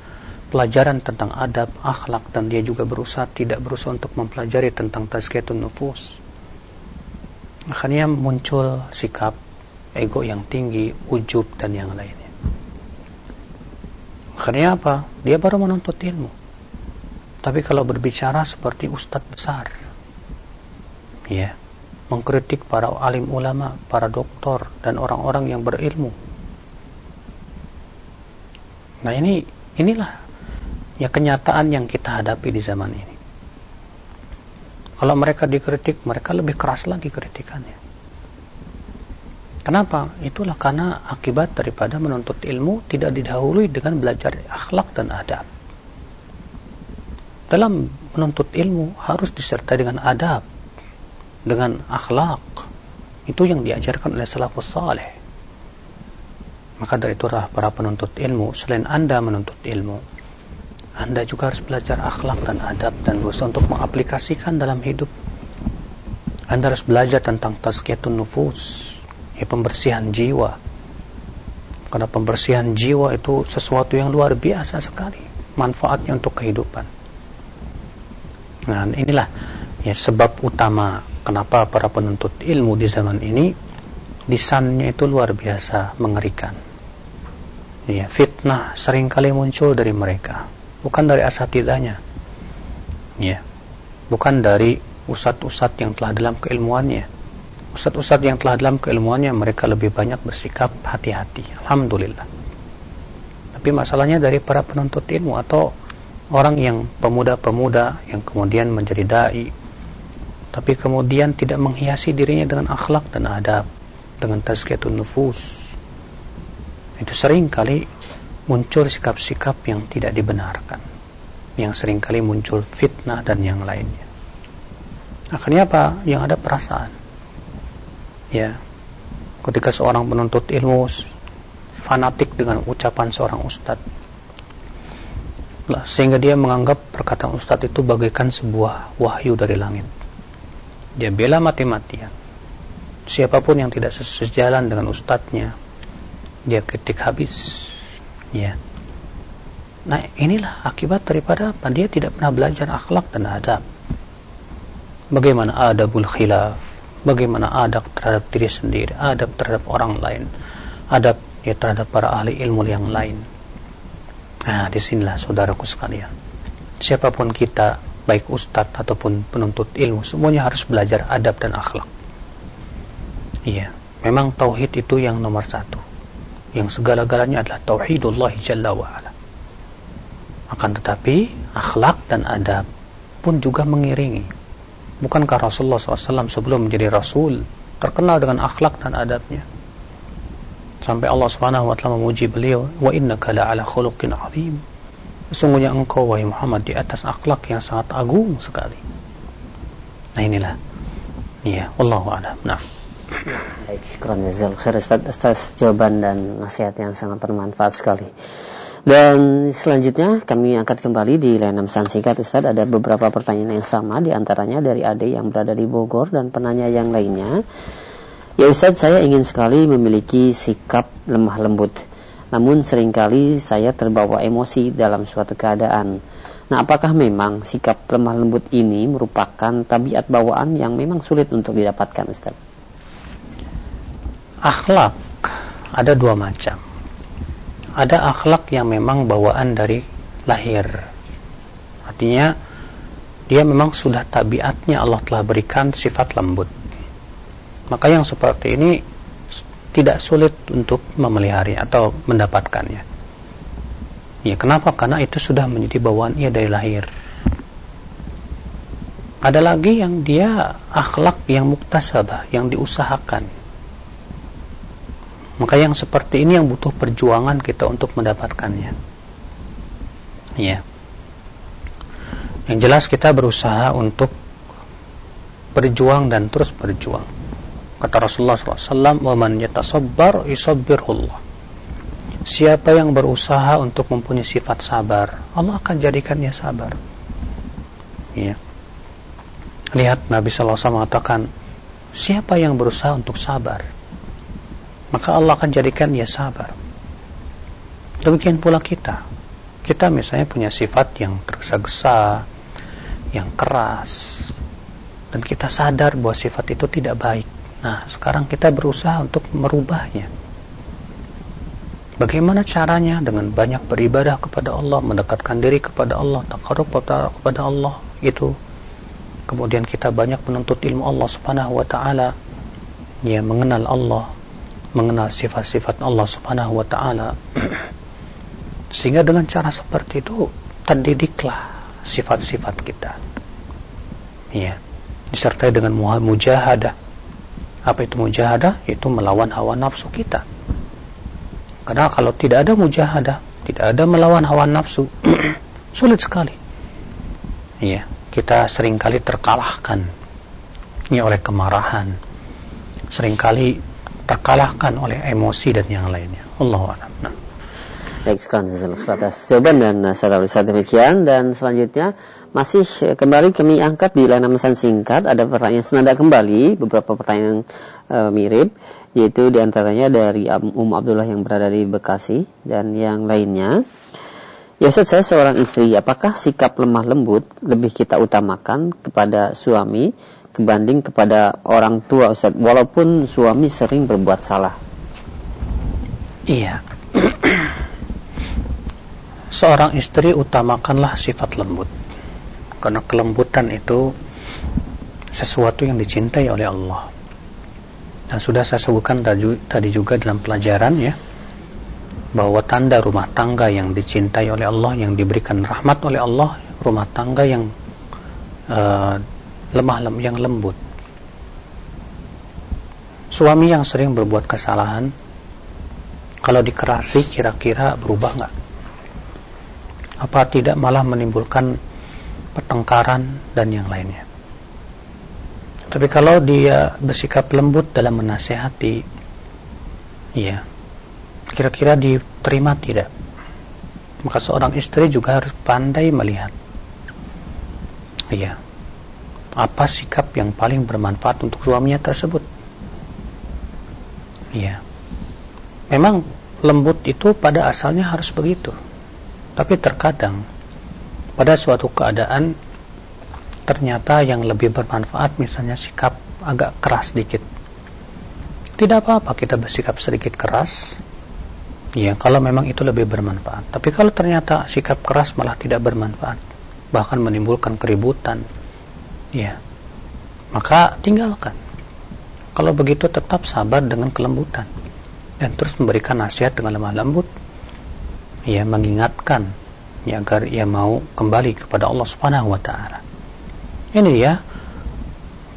pelajaran tentang adab, akhlak dan dia juga berusaha tidak berusaha untuk mempelajari tentang tazkiyatun nufus. Akhirnya muncul sikap ego yang tinggi, ujub dan yang lainnya. Akhirnya apa? Dia baru menuntut ilmu tapi kalau berbicara seperti ustadz besar, ya, mengkritik para alim ulama, para doktor, dan orang-orang yang berilmu. Nah ini, inilah ya kenyataan yang kita hadapi di zaman ini. Kalau mereka dikritik, mereka lebih keras lagi kritikannya. Kenapa? Itulah karena akibat daripada menuntut ilmu tidak didahului dengan belajar akhlak dan adab dalam menuntut ilmu harus disertai dengan adab, dengan akhlak. Itu yang diajarkan oleh salafus saleh. Maka dari itulah para penuntut ilmu, selain Anda menuntut ilmu, Anda juga harus belajar akhlak dan adab dan berusaha untuk mengaplikasikan dalam hidup. Anda harus belajar tentang tazkiyatun nufus, ya pembersihan jiwa. Karena pembersihan jiwa itu sesuatu yang luar biasa sekali manfaatnya untuk kehidupan. Nah, inilah ya sebab utama kenapa para penuntut ilmu di zaman ini lisannya itu luar biasa mengerikan. Ya, fitnah sering kali muncul dari mereka, bukan dari asatidanya. Ya. Bukan dari usat-usat yang telah dalam keilmuannya. Usat-usat yang telah dalam keilmuannya mereka lebih banyak bersikap hati-hati. Alhamdulillah. Tapi masalahnya dari para penuntut ilmu atau orang yang pemuda-pemuda yang kemudian menjadi dai tapi kemudian tidak menghiasi dirinya dengan akhlak dan adab dengan tazkiyatun nufus. Itu sering kali muncul sikap-sikap yang tidak dibenarkan yang sering kali muncul fitnah dan yang lainnya. Akhirnya apa? yang ada perasaan. Ya ketika seorang penuntut ilmu fanatik dengan ucapan seorang ustadz sehingga dia menganggap perkataan ustadz itu bagaikan sebuah wahyu dari langit dia bela mati-matian. Siapa pun yang tidak sejalan dengan ustadznya dia ketik habis. Ya nah inilah akibat daripada apa? Dia tidak pernah belajar akhlak dan adab. Bagaimana adabul khilaf? Bagaimana adab terhadap diri sendiri adab terhadap orang lain adab ya terhadap para ahli ilmu yang lain. Nah, di sinilah saudaraku sekalian. Siapa pun kita, baik ustadz ataupun penuntut ilmu, semuanya harus belajar adab dan akhlak. Iya, memang tauhid itu yang nomor satu. Yang segala-galanya adalah tauhidullah jalla wa'ala. Akan tetapi, akhlak dan adab pun juga mengiringi. Bukankah Rasulullah SAW sebelum menjadi Rasul terkenal dengan akhlak dan adabnya? sampai Allah taala memuji beliau wa innaka ala khuluqin azim sesungguhnya engkau wahai Muhammad di atas akhlak yang sangat agung sekali. Nah inilah. Iya wallahu a'lam. Nah. Baik syukran jazal khair Ustaz atas jawaban dan nasihat yang sangat bermanfaat sekali. Dan selanjutnya kami angkat kembali di layanan pesan singkat Ustaz. Ada beberapa pertanyaan yang sama di antaranya dari Ade yang berada di Bogor dan penanya yang lainnya. Ya Ustadz, saya ingin sekali memiliki sikap lemah lembut. Namun sering kali saya terbawa emosi dalam suatu keadaan. Nah, apakah memang sikap lemah lembut ini merupakan tabiat bawaan yang memang sulit untuk didapatkan, Ustadz? Akhlak ada dua macam. Ada akhlak yang memang bawaan dari lahir. Artinya, dia memang sudah tabiatnya Allah telah berikan sifat lembut maka yang seperti ini tidak sulit untuk memelihara atau mendapatkannya. Ya, kenapa? Karena itu sudah menjadi bawaan ia dari lahir. Ada lagi yang dia akhlak yang muktasabah, yang diusahakan. Maka yang seperti ini yang butuh perjuangan kita untuk mendapatkannya. Ya. Yang jelas kita berusaha untuk berjuang dan terus berjuang Kata Rasulullah SAW, "Waman yatasabbar yusabbirullah." Siapa yang berusaha untuk mempunyai sifat sabar, Allah akan jadikannya sabar. Ya. Lihat Nabi SAW mengatakan, siapa yang berusaha untuk sabar, maka Allah akan jadikan dia sabar. Demikian pula kita. Kita misalnya punya sifat yang tergesa-gesa, yang keras, dan kita sadar bahwa sifat itu tidak baik. Nah, sekarang kita berusaha untuk merubahnya. Bagaimana caranya? Dengan banyak beribadah kepada Allah, mendekatkan diri kepada Allah, takarub kepada Allah, itu. Kemudian kita banyak menuntut ilmu Allah Subhanahu wa taala, ya mengenal Allah, mengenal sifat-sifat Allah Subhanahu wa taala. Sehingga dengan cara seperti itu terdidiklah sifat-sifat kita. Ya, disertai dengan mujahadah. Apa itu mujahadah? Itu melawan hawa nafsu kita. Karena kalau tidak ada mujahadah, tidak ada melawan hawa nafsu, sulit sekali. Iya, kita sering kali terkalahkan ya oleh kemarahan. Seringkali terkalahkan oleh emosi dan yang lainnya. Allah Nah. Baik, sekarang atas jawaban dan tulisan demikian dan selanjutnya masih kembali kami angkat di layanan pesan singkat ada pertanyaan senada kembali beberapa pertanyaan uh, mirip yaitu di antaranya dari Um Abdullah yang berada di Bekasi dan yang lainnya Ya Ustaz, saya seorang istri, apakah sikap lemah lembut lebih kita utamakan kepada suami kebanding kepada orang tua Ustaz, walaupun suami sering berbuat salah? Iya. seorang istri utamakanlah sifat lembut karena kelembutan itu sesuatu yang dicintai oleh Allah. Dan sudah saya sebutkan tadi juga dalam pelajaran ya bahwa tanda rumah tangga yang dicintai oleh Allah yang diberikan rahmat oleh Allah rumah tangga yang uh, lemah lem yang lembut. Suami yang sering berbuat kesalahan kalau dikerasi kira-kira berubah nggak? Apa tidak malah menimbulkan pertengkaran dan yang lainnya. Tapi kalau dia bersikap lembut dalam menasehati ya kira-kira diterima tidak? Maka seorang istri juga harus pandai melihat. Ya apa sikap yang paling bermanfaat untuk suaminya tersebut? Ya memang lembut itu pada asalnya harus begitu. Tapi terkadang pada suatu keadaan ternyata yang lebih bermanfaat misalnya sikap agak keras sedikit. Tidak apa-apa kita bersikap sedikit keras. Ya, kalau memang itu lebih bermanfaat. Tapi kalau ternyata sikap keras malah tidak bermanfaat, bahkan menimbulkan keributan, ya, maka tinggalkan. Kalau begitu tetap sabar dengan kelembutan dan terus memberikan nasihat dengan lemah lembut ia mengingatkan ya agar ia mau kembali kepada Allah Subhanahu wa taala. Ini ya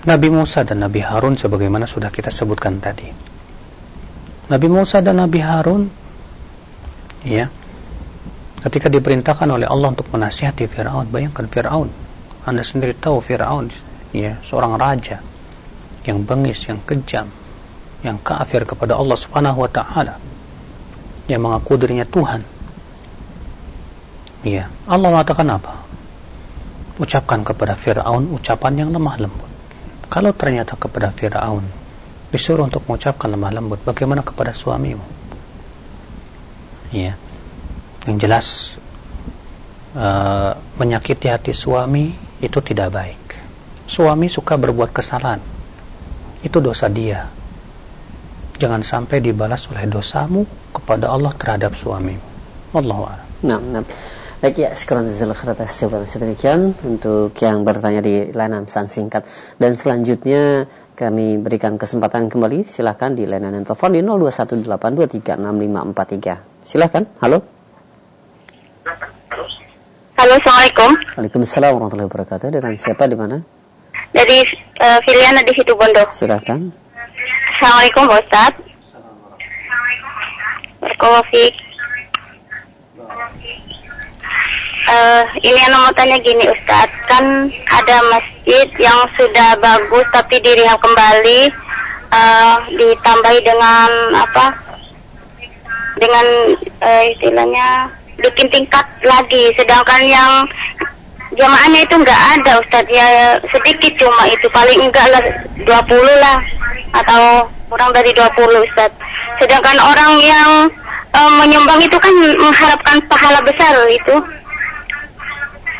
Nabi Musa dan Nabi Harun sebagaimana sudah kita sebutkan tadi. Nabi Musa dan Nabi Harun ya ketika diperintahkan oleh Allah untuk menasihati Firaun, bayangkan Firaun. Anda sendiri tahu Firaun ya seorang raja yang bengis, yang kejam, yang kafir kepada Allah Subhanahu wa taala. Yang mengaku dirinya Tuhan Iya, Allah mengatakan apa? Ucapkan kepada Fir'aun ucapan yang lemah lembut. Kalau ternyata kepada Fir'aun disuruh untuk mengucapkan lemah lembut, bagaimana kepada suamimu? Iya, yang jelas uh, menyakiti hati suami itu tidak baik. Suami suka berbuat kesalahan, itu dosa dia. Jangan sampai dibalas oleh dosamu kepada Allah terhadap suamimu. Allah Nah, nah. Baik ya, sekarang jazakallahu atas jawaban sedemikian untuk yang bertanya di layanan pesan singkat. Dan selanjutnya kami berikan kesempatan kembali. Silahkan di layanan telepon di 0218236543. Silahkan, halo. Halo, Assalamualaikum. Waalaikumsalam warahmatullahi wabarakatuh. Dengan siapa di mana? Dari uh, Filiana di situ Bondo. Silahkan. Assalamualaikum, Pak Ustaz. Assalamualaikum uh, ini yang mau tanya gini Ustadz kan ada masjid yang sudah bagus tapi direhab kembali uh, ditambahi dengan apa? Dengan uh, istilahnya bikin tingkat lagi. Sedangkan yang jamaahnya itu nggak ada Ustaz. Ya sedikit cuma itu. Paling enggak lah 20 lah atau kurang dari 20 Ustaz. Sedangkan orang yang menyumbang itu kan mengharapkan pahala besar itu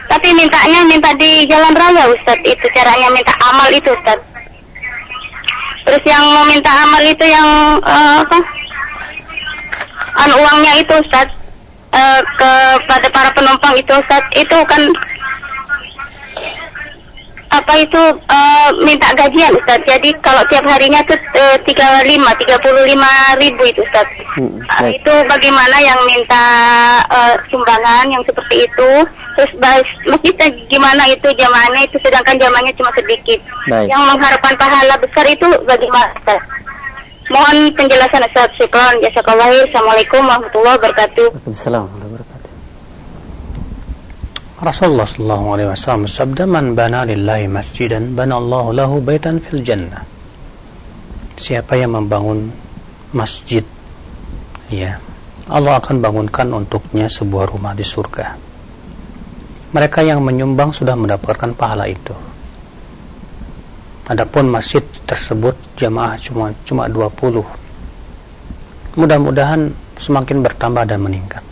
tapi mintanya minta di jalan raya Ustaz. Itu caranya minta amal itu Ustaz. Terus yang mau minta amal itu yang uh, apa? An uangnya itu Ustaz. Uh, kepada para penumpang itu Ustaz. Itu kan apa itu uh, minta gajian Ustaz. Jadi kalau tiap harinya tuh tiga lima tiga puluh lima ribu itu Ustaz. Hmm, uh, itu bagaimana yang minta uh, sumbangan yang seperti itu. Terus masjidnya gimana itu jamaahnya itu sedangkan jamaahnya cuma sedikit. Baik. Yang mengharapkan pahala besar itu bagaimana Ustaz? Mohon penjelasan Ustaz. Syukran. Jazakallah. Assalamualaikum warahmatullahi wabarakatuh. Waalaikumsalam. Rasulullah sallallahu alaihi wasallam sabda man bana lillahi masjidan bana Allahu lahu baitan fil jannah. Siapa yang membangun masjid ya Allah akan bangunkan untuknya sebuah rumah di surga. Mereka yang menyumbang sudah mendapatkan pahala itu. Adapun masjid tersebut jamaah cuma cuma 20. Mudah-mudahan semakin bertambah dan meningkat.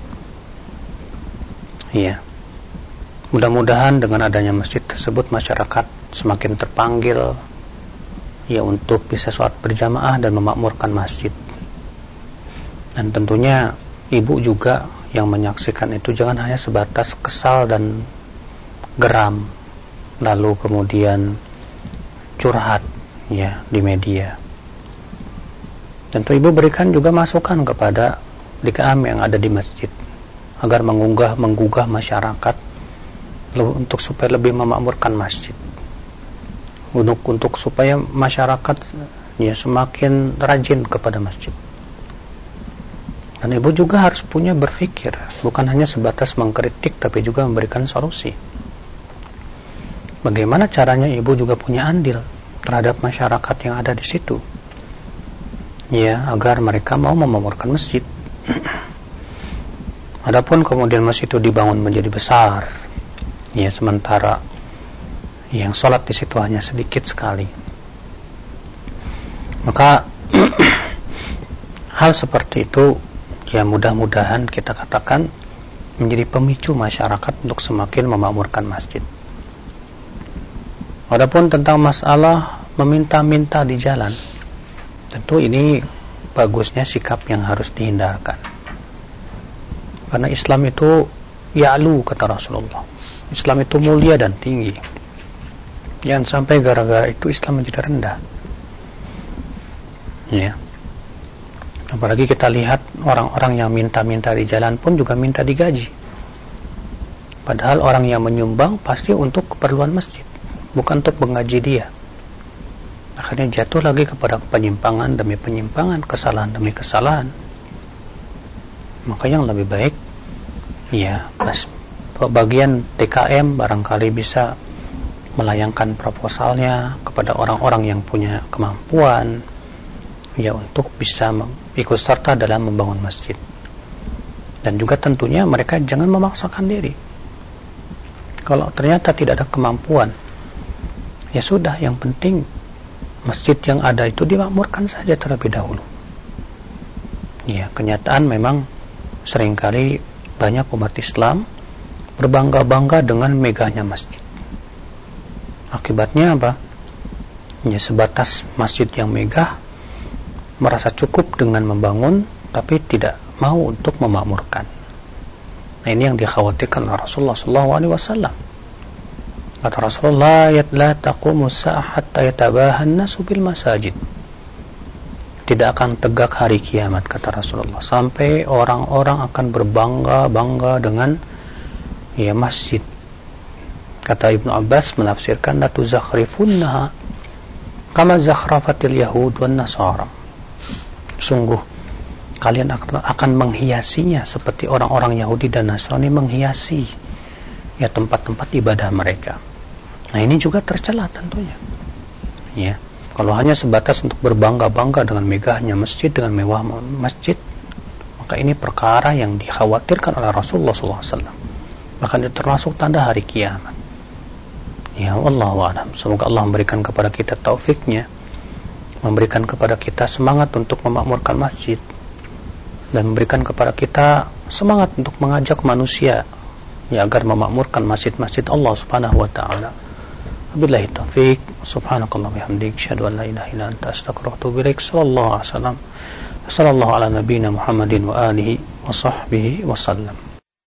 Iya. Mudah-mudahan dengan adanya masjid tersebut masyarakat semakin terpanggil ya untuk bisa sholat berjamaah dan memakmurkan masjid. Dan tentunya ibu juga yang menyaksikan itu jangan hanya sebatas kesal dan geram lalu kemudian curhat ya di media. Tentu ibu berikan juga masukan kepada DKM yang ada di masjid agar mengunggah menggugah masyarakat untuk supaya lebih memakmurkan masjid. Untuk untuk supaya masyarakat ya semakin rajin kepada masjid. Dan ibu juga harus punya berpikir bukan hanya sebatas mengkritik tapi juga memberikan solusi. Bagaimana caranya ibu juga punya andil terhadap masyarakat yang ada di situ? Ya agar mereka mau memakmurkan masjid. Adapun kemudian masjid itu dibangun menjadi besar ya sementara yang sholat di situ hanya sedikit sekali. Maka hal seperti itu ya mudah-mudahan kita katakan menjadi pemicu masyarakat untuk semakin memakmurkan masjid. Adapun tentang masalah meminta-minta di jalan tentu ini bagusnya sikap yang harus dihindarkan. Karena Islam itu ya'lu kata Rasulullah Islam itu mulia dan tinggi. Jangan sampai gara-gara itu Islam menjadi rendah. Ya. Apalagi kita lihat orang-orang yang minta-minta di jalan pun juga minta digaji. Padahal orang yang menyumbang pasti untuk keperluan masjid bukan untuk menggaji dia. Akhirnya jatuh lagi kepada penyimpangan demi penyimpangan kesalahan demi kesalahan. Maka yang lebih baik ya pas bagian TKM barangkali bisa melayangkan proposalnya kepada orang-orang yang punya kemampuan ya untuk bisa ikut serta dalam membangun masjid. Dan juga tentunya mereka jangan memaksakan diri. Kalau ternyata tidak ada kemampuan ya sudah yang penting masjid yang ada itu dimakmurkan saja terlebih dahulu. Ya kenyataan memang sering kali banyak umat Islam berbangga-bangga dengan megahnya masjid. Akibatnya apa? Ya sebatas masjid yang megah merasa cukup dengan membangun tapi tidak mau untuk memakmurkan. Nah ini yang dikhawatirkan oleh Rasulullah SAW. Kata Rasulullah, "La taqumu hatta yatabahan nasu bil masajid." Tidak akan tegak hari kiamat kata Rasulullah sampai orang-orang akan berbangga-bangga dengan ya masjid. Kata Ibnu Abbas menafsirkan la tuzakhrifunnaha kama zakhrafatil yahud wan nasara. Sungguh kalian akan menghiasinya seperti orang-orang Yahudi dan Nasrani menghiasi ya tempat-tempat ibadah mereka. Nah ini juga tercela tentunya. Ya kalau hanya sebatas untuk berbangga-bangga dengan megahnya masjid dengan mewah masjid maka ini perkara yang dikhawatirkan oleh Rasulullah SAW bahkan itu termasuk tanda hari kiamat Ya Allah alam. Semoga Allah memberikan kepada kita taufiknya, memberikan kepada kita semangat untuk memakmurkan masjid dan memberikan kepada kita semangat untuk mengajak manusia ya agar memakmurkan masjid-masjid Allah Subhanahu wa taala. Wabillahi taufik. Subhanakallah bihamdik. Asyhadu an la ilaha illa anta astaghfiruka wa ilaik. Sallallahu alaihi wasallam. Sallallahu ala nabiyyina Muhammadin wa alihi wa sahbihi wa sallam.